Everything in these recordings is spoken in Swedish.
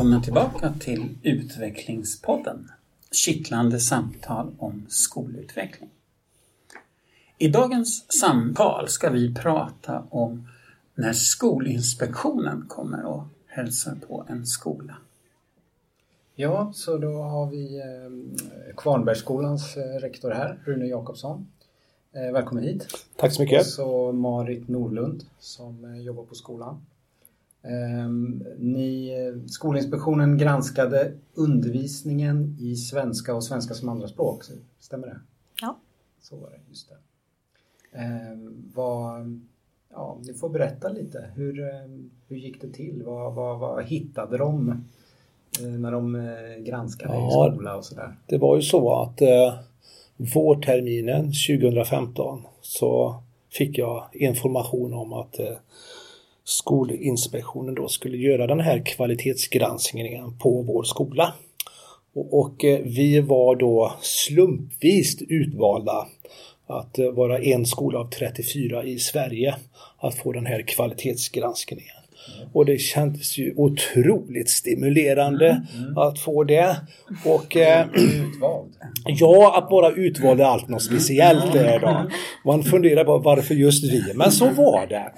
Välkommen tillbaka till Utvecklingspodden. Kittlande samtal om skolutveckling. I dagens samtal ska vi prata om när Skolinspektionen kommer och hälsar på en skola. Ja, så då har vi eh, Kvarnbergsskolans eh, rektor här, Rune Jakobsson. Eh, välkommen hit. Tack så mycket. Och så Marit Nordlund som jobbar på skolan. Ehm, ni, Skolinspektionen granskade undervisningen i svenska och svenska som andraspråk, stämmer det? Ja. Så var det, just det. Ehm, vad, ja, ni får berätta lite. Hur, ehm, hur gick det till? Vad, vad, vad hittade de eh, när de eh, granskade ja, i skola och sådär? Det var ju så att eh, vårterminen 2015 så fick jag information om att eh, Skolinspektionen då skulle göra den här kvalitetsgranskningen på vår skola. Och, eh, vi var då slumpvis utvalda att eh, vara en skola av 34 i Sverige att få den här kvalitetsgranskningen. Och det kändes ju otroligt stimulerande mm, mm. att få det. Och, eh? Ja, att vara utvald är allt något speciellt där då. Man funderar på varför just vi, men så var det.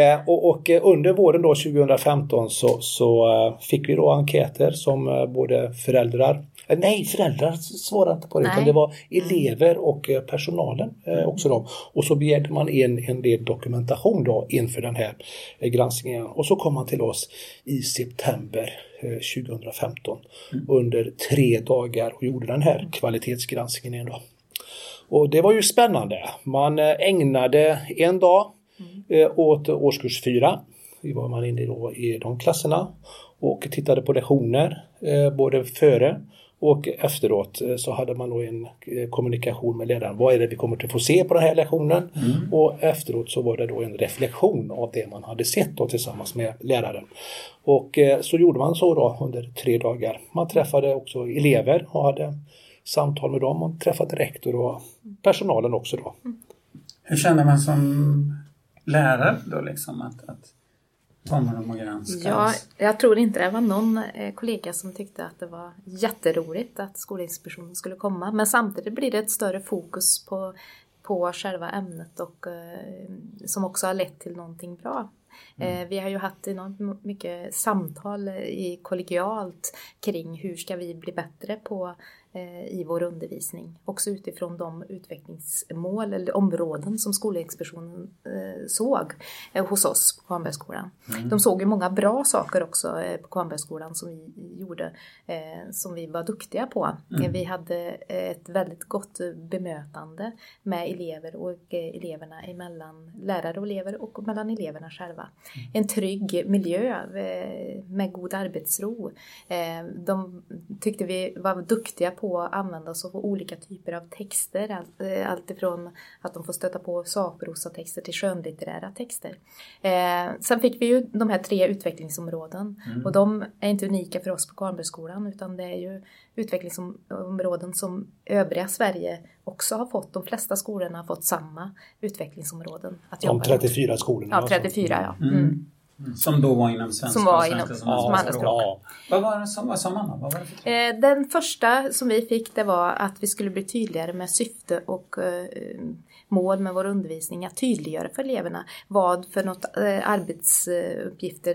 Eh, och, och, under våren då 2015 så, så eh, fick vi då enkäter som eh, både föräldrar Eh, nej, föräldrar svarade inte på det, Nej. utan det var elever och eh, personalen eh, också då. Och så begärde man in en del dokumentation då inför den här granskningen. Och så kom man till oss i september 2015 mm. under tre dagar och gjorde den här kvalitetsgranskningen. Då. Och det var ju spännande. Man ägnade en dag mm. åt årskurs 4. Vi var man inne då i de klasserna och tittade på lektioner både före och efteråt eh, så hade man då en eh, kommunikation med ledaren. Vad är det vi kommer att få se på den här lektionen? Mm. Och efteråt så var det då en reflektion av det man hade sett då tillsammans med läraren. Och eh, så gjorde man så då under tre dagar. Man träffade också elever och hade samtal med dem. Man träffade rektor och personalen också då. Hur känner man som lärare då liksom att, att kommer de att granskas? Ja, jag tror inte det var någon eh, kollega som tyckte att det var jätteroligt att Skolinspektionen skulle komma. Men samtidigt blir det ett större fokus på, på själva ämnet och eh, som också har lett till någonting bra. Mm. Eh, vi har ju haft enormt mycket samtal i kollegialt kring hur ska vi bli bättre på i vår undervisning. Också utifrån de utvecklingsmål eller områden som Skolinspektionen eh, såg eh, hos oss på Kvarnbergsskolan. Mm. De såg ju många bra saker också på Kvarnbergsskolan som vi gjorde, som vi var duktiga på. Mm. Vi hade ett väldigt gott bemötande med elever och eleverna emellan lärare och elever och mellan eleverna själva. Mm. En trygg miljö med god arbetsro. De tyckte vi var duktiga på att använda sig av olika typer av texter. Eh, allt, ifrån att de får stöta på sakprosa-texter till skönlitterära texter. Eh, sen fick vi ju de här tre utvecklingsområden mm. och de är inte unika för oss på Karlbergsskolan utan det är ju utvecklingsområden som övriga Sverige också har fått. De flesta skolorna har fått samma utvecklingsområden. Att de 34 skolorna? Ja, 34 ja. Mm. Mm. Som då var inom svenska som var inom, svenska som, som andra språk. Ja. Vad var det som, vad sa man? Vad var det för Den första som vi fick det var att vi skulle bli tydligare med syfte och eh, mål med vår undervisning. Att tydliggöra för eleverna vad för något eh, arbetsuppgifter,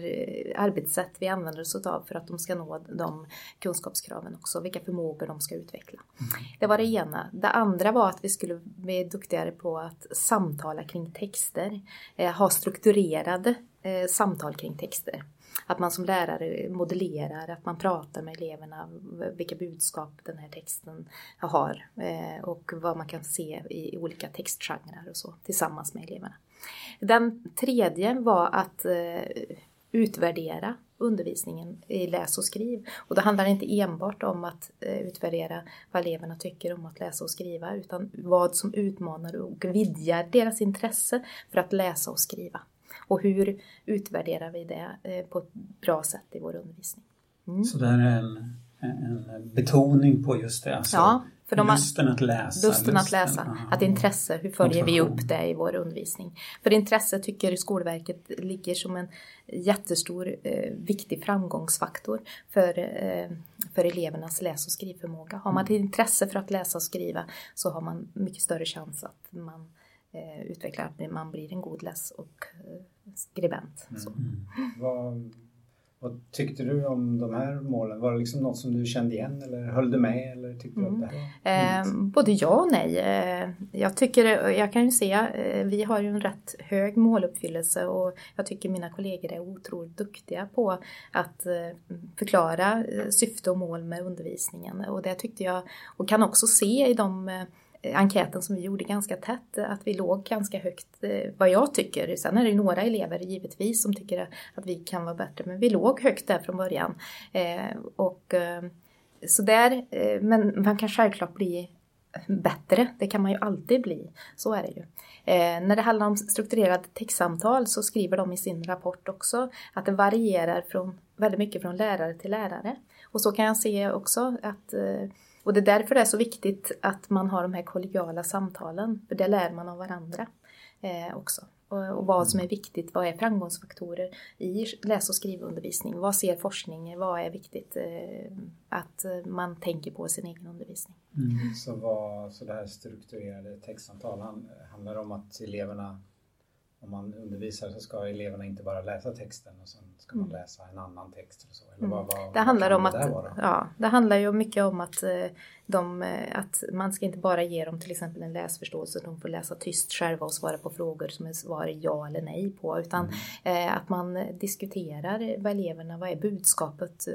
arbetssätt vi använder oss av för att de ska nå de kunskapskraven också. Vilka förmågor de ska utveckla. Mm. Det var det ena. Det andra var att vi skulle bli duktigare på att samtala kring texter. Eh, ha strukturerade eh, samtal kring texter. Att man som lärare modellerar, att man pratar med eleverna vilka budskap den här texten har eh, och vad man kan se i olika textgenrer och så tillsammans med eleverna. Den tredje var att eh, utvärdera undervisningen i läs och skriv. Och det handlar inte enbart om att eh, utvärdera vad eleverna tycker om att läsa och skriva utan vad som utmanar och vidgar deras intresse för att läsa och skriva. Och hur utvärderar vi det eh, på ett bra sätt i vår undervisning? Mm. Så det är en, en betoning på just det, alltså ja, För de lusten att läsa. lusten att läsa, ja. att intresse, hur följer vi upp det i vår undervisning? För intresse tycker Skolverket ligger som en jättestor eh, viktig framgångsfaktor för, eh, för elevernas läs och skrivförmåga. Har man ett intresse för att läsa och skriva så har man mycket större chans att man eh, utvecklar, att man blir en god läs och skribent. Så. Vad, vad tyckte du om de här målen? Var det liksom något som du kände igen eller höll du med? Eller tyckte du att det här var Eh, både ja och nej. Eh, jag, tycker, jag kan ju se, eh, vi har ju en rätt hög måluppfyllelse och jag tycker mina kollegor är otroligt duktiga på att eh, förklara syfte och mål med undervisningen. Och det tyckte jag, och kan också se i de enkäten som vi gjorde ganska tätt, att vi låg ganska högt, eh, vad jag tycker. Sen är det ju några elever givetvis som tycker att vi kan vara bättre, men vi låg högt där från början. Eh, och eh, så där, men man kan självklart bli bättre, det kan man ju alltid bli. Så är det ju. Eh, när det handlar om strukturerade textsamtal så skriver de i sin rapport också att det varierar från, väldigt mycket från lärare till lärare. Och så kan jag se också att eh, och det är därför det är så viktigt att man har de här kollegiala samtalen, för det lär man av varandra eh, också. Och, och vad som är viktigt, vad är framgångsfaktorer i läs och skrivundervisning? Vad ser forskningen? Vad är viktigt eh, att man tänker på i sin egen undervisning? Så, var, så det här strukturerade textsamtal han- handlar om att eleverna, om man undervisar så ska eleverna inte bara läsa texten och sen ska man läsa en annan text. Eller så. Eller vad, vad, Mm. Det handlar vad om att, ja, det handlar ju mycket om att, eh, de, eh, att man ska inte bara ge dem till exempel en läsförståelse, de får läsa tyst själva och svara på frågor som är svar ja eller nej på, utan Mm. eh, att man diskuterar vad eleverna, vad är budskapet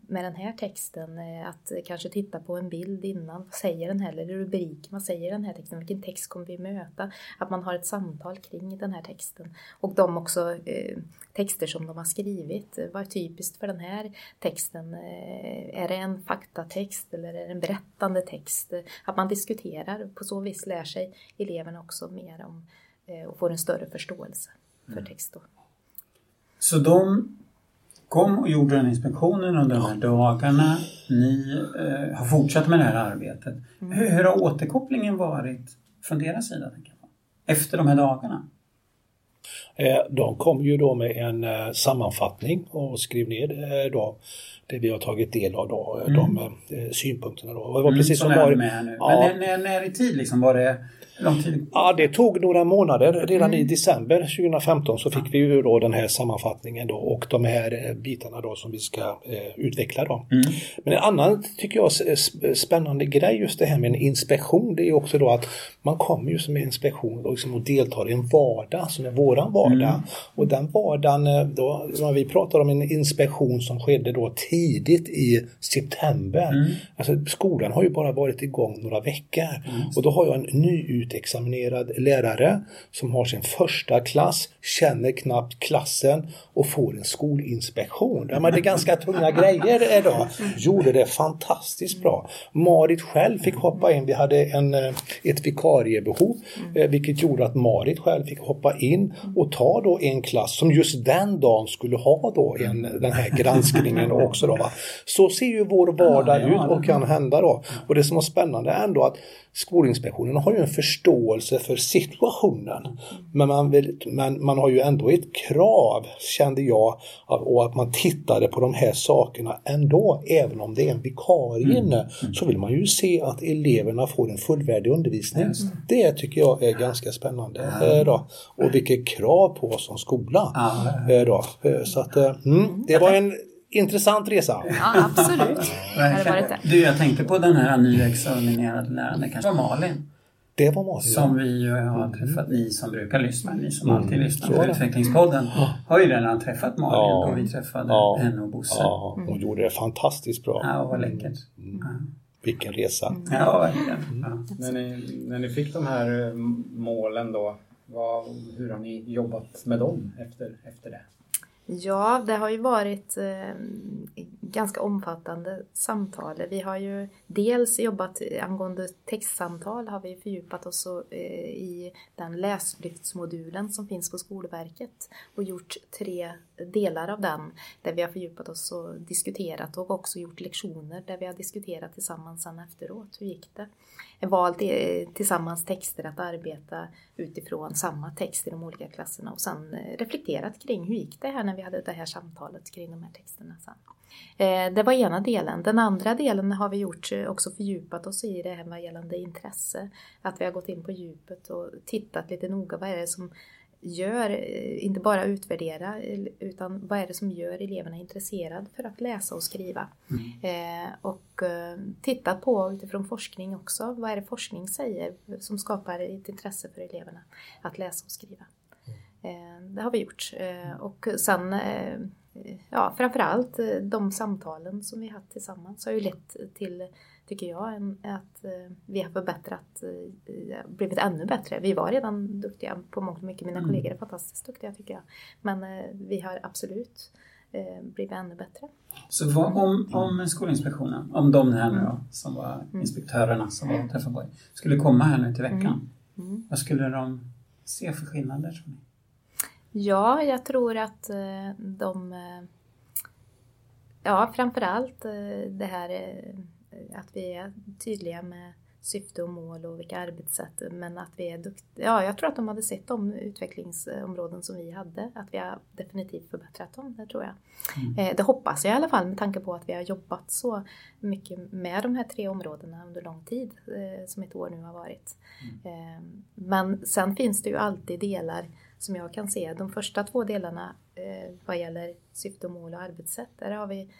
med den här texten, att kanske titta på en bild innan, vad säger den här, eller rubrik, vad säger den här texten, vilken text kommer vi möta, att man har ett samtal kring den här texten och de också eh, texter som de har skrivit. Vad är typiskt för den här texten? Eh, Är det en faktatext eller är det en berättande text? Att man diskuterar. På så vis lär sig eleverna också mer om eh, och får en större förståelse för text. Då. Så de kom och gjorde den inspektionen under de här dagarna. Ni eh, har fortsatt med det här arbetet. Mm. Hur, hur har återkopplingen varit från deras sida? Tänker jag? Efter de här dagarna? Eh, De kom ju då med en eh, sammanfattning och skrev ner eh, då det vi har tagit del av då, eh, de synpunkterna då. Det var precis som som var, med nu. Ja. Men när, när, när i tid liksom? Var det lång tid? Ja, det tog några månader. Redan Mm. i december 2015 så fick vi ju då den här sammanfattningen då och de här eh, bitarna då som vi ska eh, utveckla då. Mm. Men en annan, tycker jag, spännande grej just det här med en inspektion, det är också då att man kommer ju som en inspektion och, liksom och deltar i en vardag som är våran vardag. Mm. Och den vardagen, eh, då, vi pratar om en inspektion som skedde då tidigt i september. Mm. Alltså skolan har ju bara varit igång några veckor. Och då har jag en nyutexaminerad lärare som har sin första klass, känner knappt klassen och får en skolinspektion. Ja, men det är ganska tunga grejer idag. Gjorde det fantastiskt bra. Marit själv fick hoppa in. Vi hade en, eh, ett vikariebehov eh, vilket gjorde att Marit själv fick hoppa in och ta då en klass som just den dagen skulle ha då en, den här granskningen också. Då, va? Så ser ju vår vardag ut och kan hända då. Och det som var spännande är ändå att Skolinspektionen har ju en förståelse för situationen. Men man, vill, men man har ju ändå ett krav, kände jag, och att man tittade på de här sakerna ändå, även om det är en vikarie inne, så vill man ju se att eleverna får en fullvärdig undervisning. Det tycker jag är ganska spännande. eh, Då. Och vilket krav på oss som skola. Eh, Då. Eh, Så att, mm, det var en intressant resa. Ja, absolut. Det? Du, jag tänkte på den här nyexaminerade läraren, det kanske var Malin. Det var Malin. Som vi ju har träffat, ni som brukar lyssna, ni som alltid lyssnar på. Utvecklingspodden, har ju redan träffat Malin Ja. och vi träffade Ja. henne och Bosse. Ja, hon gjorde det fantastiskt bra. Ja, vad läckert. Vilken resa. Ja, verkligen. Ja. När ni, när ni fick de här eh, målen då, vad, hur har ni jobbat med dem efter, efter det? Ja, det har ju varit eh, ganska omfattande samtal. Vi har ju dels jobbat angående textsamtal har vi fördjupat oss eh, i den läslyftsmodulen som finns på Skolverket och gjort tre delar av den där vi har fördjupat oss och diskuterat och också gjort lektioner där vi har diskuterat tillsammans sen efteråt. Hur gick det? Valt eh, tillsammans texter att arbeta utifrån samma text i de olika klasserna och sen eh, reflekterat kring hur gick det här när vi hade det här samtalet kring de här texterna sen. Det var ena delen. Den andra delen har vi gjort också fördjupat oss i det här med gällande intresse. Att vi har gått in på djupet och tittat lite noga. Vad är det som gör, eh, inte bara utvärdera, utan vad är det som gör eleverna intresserade för att läsa och skriva? Mm. Eh, och eh, titta på utifrån forskning också, vad är det forskning säger som skapar ett intresse för eleverna att läsa och skriva? Eh, det har vi gjort. Eh, och sen, eh, ja framförallt de samtalen som vi haft tillsammans har ju lett till tycker jag, att eh, vi har förbättrat, eh, blivit ännu bättre. Vi var redan duktiga på mångt och mycket, mina mm. kollegor är fantastiskt duktiga tycker jag. Men eh, vi har absolut blivit ännu bättre. Så vad, om, om Skolinspektionen, om de här nu då, som var mm. inspektörerna som var träffade på skulle komma här nu till veckan. Mm. Mm. Vad skulle de se för skillnader tror ni? Ja, jag tror att de Ja, framförallt det här att vi är tydliga med syfte och mål och vilka arbetssätt. Men att vi är duktiga. Ja, jag tror att de hade sett de utvecklingsområden som vi hade. Att vi har definitivt förbättrat dem, det tror jag. Mm. Eh, det hoppas jag i alla fall med tanke på att vi har jobbat så mycket med de här tre områdena under lång tid eh, som ett år nu har varit. Mm. Eh, men sen finns det ju alltid delar som jag kan se. De första två delarna vad gäller syfte och mål och arbetssätt, där har vi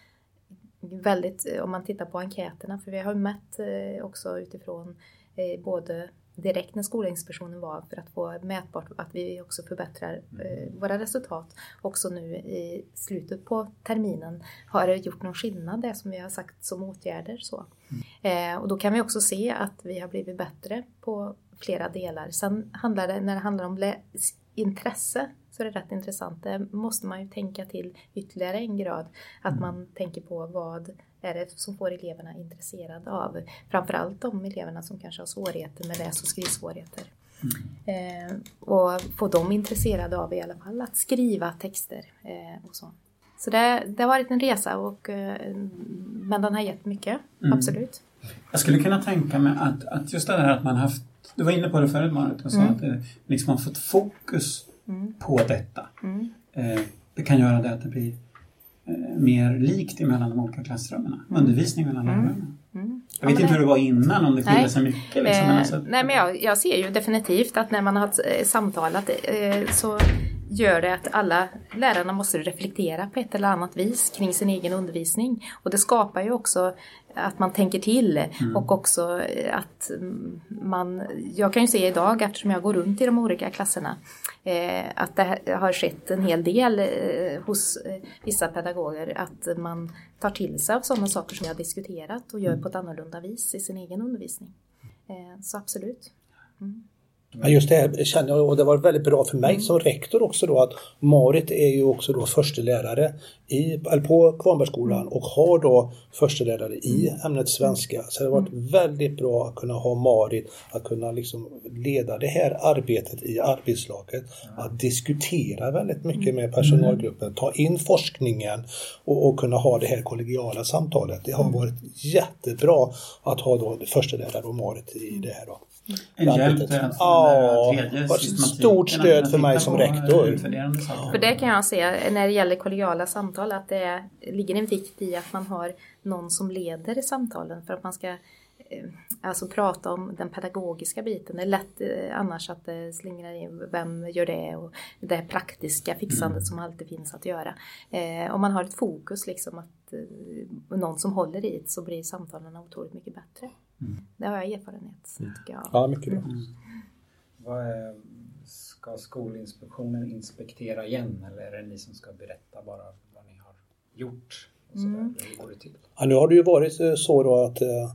väldigt, eh, om man tittar på enkäterna, för vi har mätt eh, också utifrån eh, både direkt när Skolinspektionen var för att få mätbart att vi också förbättrar mm. våra resultat. Också nu i slutet på terminen har det gjort någon skillnad det som vi har sagt som åtgärder. Så. Mm. och då kan vi också se att vi har blivit bättre på flera delar. Sen handlar det, när det handlar om intresse så är det rätt intressant. Det måste man ju tänka till ytterligare en grad. Att mm. man tänker på vad är det som får eleverna intresserade av framförallt de eleverna som kanske har svårigheter med läs och skrivsvårigheter. Mm. Eh, och få dem intresserade av i alla fall att skriva texter eh, och så. Så det, det har varit en resa och, eh, men den har gett mycket, mm. absolut. Jag skulle kunna tänka mig att, att just det här att man haft, du var inne på det förut Marit och sa mm. att det, liksom har fått fokus mm. på detta. Mm. Eh, det kan göra det att det blir eh, mer likt mellan de olika klassrummen. Mm. Undervisning mellan mm. lärarna. Mm. Jag vet ja, inte hur det var innan, om det skiljer sig mycket. Liksom, eh, alltså. Nej, men jag, jag, ser ju definitivt att när man har eh, samtalat eh, så gör det att alla lärarna måste reflektera på ett eller annat vis kring sin egen undervisning. Och det skapar ju också att man tänker till mm. och också att man, jag kan ju se idag eftersom jag går runt i de olika klasserna eh, att det har skett en hel del eh, hos eh, vissa pedagoger att man tar till sig av sådana saker som jag diskuterat och gör på ett annorlunda vis i sin egen undervisning. Eh, så absolut. Mm. Men just det här känner jag, och det var väldigt bra för mig som rektor också då att Marit är ju också då förstelärare i, på Kvarnbergsskolan och har då förstelärare i ämnet svenska. Så det har varit väldigt bra att kunna ha Marit, att kunna liksom leda det här arbetet i arbetslaget. Att diskutera väldigt mycket med personalgruppen, ta in forskningen och, och kunna ha det här kollegiala samtalet. Det har varit jättebra att ha då förstelärare och Marit i det här. Då. En hjälp till Ja, det var ett stort stöd för mig som rektor. För det kan jag se när det gäller kollegiala samtal att det ligger en vikt i att man har någon som leder samtalen för att man ska eh, alltså prata om den pedagogiska biten. Det är lätt eh, annars att det slingrar in vem gör det och det praktiska fixandet mm. som alltid finns att göra. Eh, om man har ett fokus liksom att eh, någon som håller i det så blir samtalen otroligt mycket bättre. Mm. Det har jag erfarenhet mm. tycker jag. Ja, mycket bra. Mm. Vad är, ska Skolinspektionen inspektera igen eller är det ni som ska berätta bara vad ni har gjort? Och så mm. Hur går det till? Ja, nu har det ju varit så då att eh, Eh,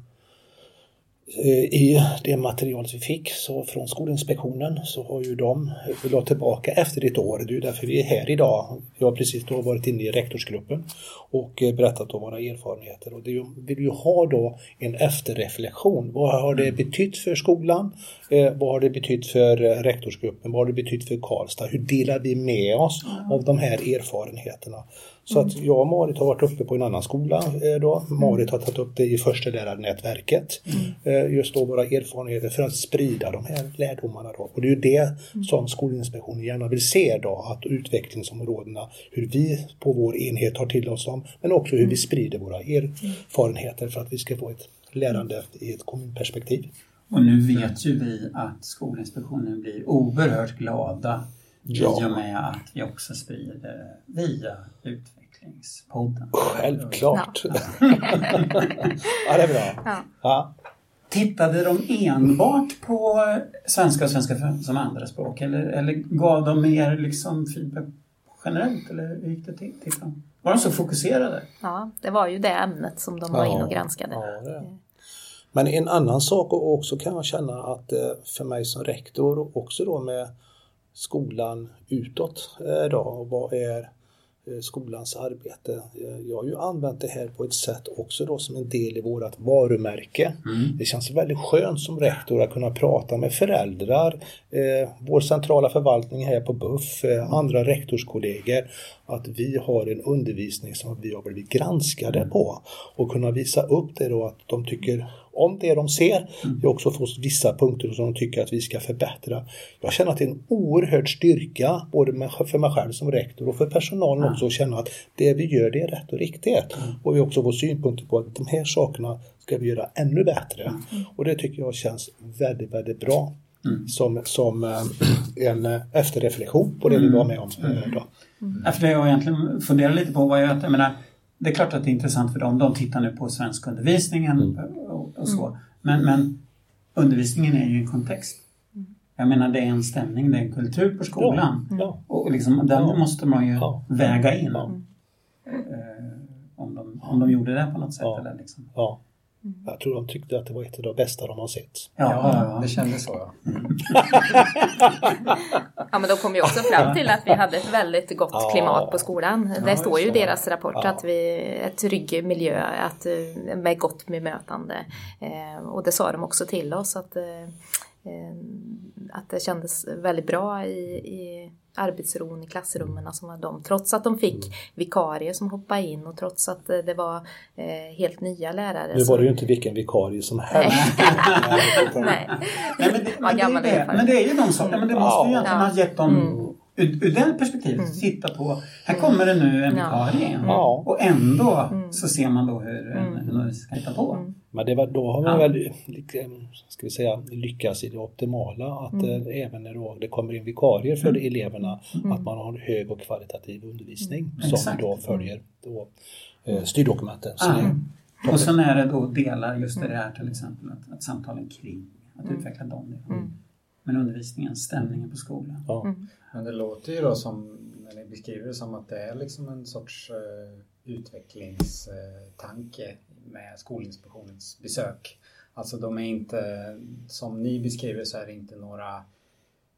I det material vi fick så från Skolinspektionen så har ju de lagt tillbaka efter ett år. Det är därför vi är här idag. Jag har precis då varit inne i rektorsgruppen och eh, berättat om våra erfarenheter. Och det vill ju ha då en efterreflektion. Vad har det betytt för skolan? Eh, vad har det betytt för rektorsgruppen? Vad har det betytt för Karlstad? Hur delar vi med oss av de här erfarenheterna? Så att jag och Marit har varit uppe på en annan skola eh, då. Marit har tagit upp det i första lärarnätverket. Mm. Just då våra erfarenheter för att sprida de här lärdomarna då. Och det är ju det som Skolinspektionen gärna vill se då, att utvecklingsområdena, hur vi på vår enhet tar till oss dem, men också hur vi sprider våra erfarenheter för att vi ska få ett lärande i ett kommunperspektiv. Och nu vet ju vi att Skolinspektionen blir oerhört glada ja. i och med att vi också sprider via Utvecklingspodden. Självklart! Ja, ja det är bra. Ja. ja. Tittade de enbart på svenska och svenska som andraspråk eller, eller gav de mer liksom feedback generellt eller hur gick det till? Var de så fokuserade? Ja, det var ju det ämnet som de var ja, in och granskade. Ja, Men en annan sak också kan jag känna att eh, för mig som rektor också då med skolan utåt eh, då, vad är Eh, skolans arbete. Eh, jag har ju använt det här på ett sätt också då som en del i vårt varumärke. Mm. Det känns väldigt skönt som rektor att kunna prata med föräldrar, eh, vår centrala förvaltning här på BUFF, eh, andra rektorskollegor, att vi har en undervisning som vi har blivit granskade på och kunna visa upp det då att de tycker om det de ser. Mm. Jag har också fått vissa punkter som de tycker att vi ska förbättra. Jag känner att det är en oerhörd styrka både för mig själv som rektor och för personalen mm. också att känna att det vi gör det är rätt och riktigt. Mm. Och vi har också fått synpunkter på att de här sakerna ska vi göra ännu bättre. Mm. Och det tycker jag känns väldigt, väldigt bra. Mm. Som, som äh, en efterreflektion på det vi var med om. Äh, då. Mm. Ja, för det jag egentligen funderar lite på var ju att, jag menar, det är klart att det är intressant för dem. De tittar nu på svenskundervisningen mm. och, och, så. Mm. Men, men undervisningen är ju en kontext. Jag menar det är en stämning, det är en kultur på skolan. Ja, ja. Och liksom, den ja. måste man ju ja. väga in. Uh, om, de, om de gjorde det på något sätt. Eller liksom. Mm. Jag tror de tyckte att det var ett av de bästa de har sett. Ja, ja det kändes så. Ja. Mm. ja, men de kom ju också fram till att vi hade ett väldigt gott ja. klimat på skolan. Det ja, står ju i deras rapport ja. att vi är trygg miljö att, eh, med gott bemötande. Eh, och det sa de också till oss att, eh, att det kändes väldigt bra i, i arbetsron i klassrummen som var de. Trots att de fick vikarier som hoppade in och trots att det var eh, helt nya lärare. Nu var det ju inte vilken vikarie som helst. Nej. Nej. men, det, men, det är det. men det är ju de sakerna. Men det måste ju egentligen ja. ha gett dem mm. Ur, ur den perspektivet, mm. titta på, här kommer det nu en vikarie mm. och ändå mm. så ser man då hur en, en mm. ska hitta på. Mm. Men det var, då har man ja. väl ska vi säga, lyckats i det optimala att mm. eh, även när det kommer in vikarier för mm. eleverna mm. att man har en hög och kvalitativ undervisning mm. som Exakt. då följer då, eh, styrdokumenten. Ah. Och sen är det då delar just det här till exempel att, att samtalen kring, att utveckla dem. Men undervisningen, stämningen på skolan. Ja. Men det låter ju då som, när ni beskriver det som att det är liksom en sorts uh, utvecklingstanke med Skolinspektionens besök. Alltså de är inte, som ni beskriver så är det inte några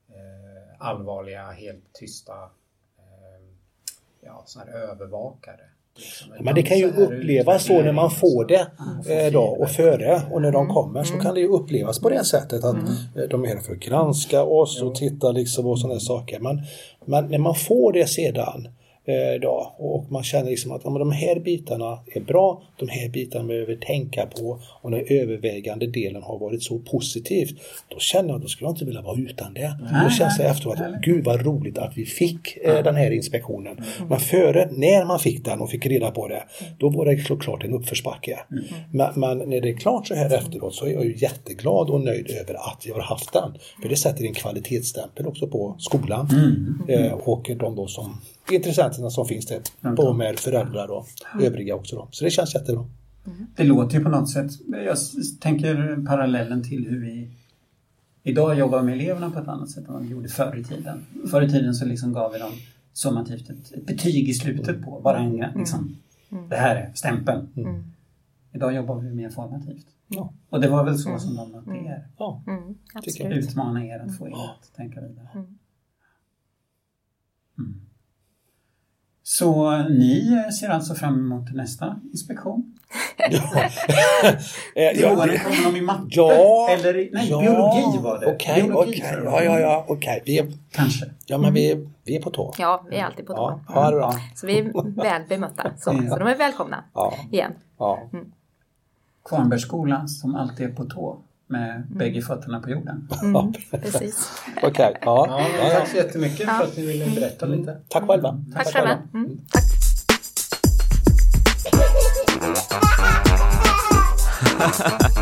eh, allvarliga, helt tysta eh, ja, här övervakare. Liksom. Men det kan ju upplevas så när man får det eh, då, och före och när de mm. kommer så mm. kan det ju upplevas på det sättet att mm. Eh, de är här för att granska oss och titta liksom och sådana saker. Men, men när man får det sedan Eh, då, och man känner liksom att ja, de här bitarna är bra, de här bitarna behöver tänka på och den övervägande delen har varit så positivt. Då känner jag att då skulle jag inte vilja vara utan det. Nej, då känns det efteråt, att gud vad roligt att vi fick eh, den här inspektionen. Mm. Men före, när man fick den och fick reda på det, då var det såklart en uppförsbacke. Mm. Men, men, när det är klart så här efteråt så är jag ju jätteglad och nöjd över att jag har haft den. För det sätter en kvalitetsstämpel också på skolan mm. eh, och de då som intressenterna som finns där. På med föräldrar och övriga också. Då. Så det känns jättebra. Mm. Det låter ju på något sätt, jag tänker parallellen till hur vi idag jobbar med eleverna på ett annat sätt än vad vi gjorde förr i tiden. Förr i tiden så liksom gav vi dem summativt ett, ett betyg i slutet på, bara en liksom, mm. det här är stämpeln. Mm. Idag jobbar vi mer formativt. Ja. Och det var väl så som de mötte er? Ja. Mm. Utmana er att få er att tänka vidare. Mm. Mm. Så ni ser alltså fram emot nästa inspektion? Ja, våren det- kommer de i matte? Ja, Eller i, nej, ja, biologi var det. Okej, tror jag. Ja, ja, ja, okej. Vi är, Kanske. ja, men vi, vi är på tå. Ja, vi är alltid på Ja, tå. det bra. Så vi är väl bemötta. Så, Ja. så de är välkomna Ja, igen. ja. Kvarnbergsskolan som alltid är på tå med mm. bägge fötterna på jorden. Mm, precis. okay, ja. Ja, tack så jättemycket ja. för att ni ville mm. berätta lite. Tack själva. Tack, tack själva. Mm. Tack. Mm. Mm.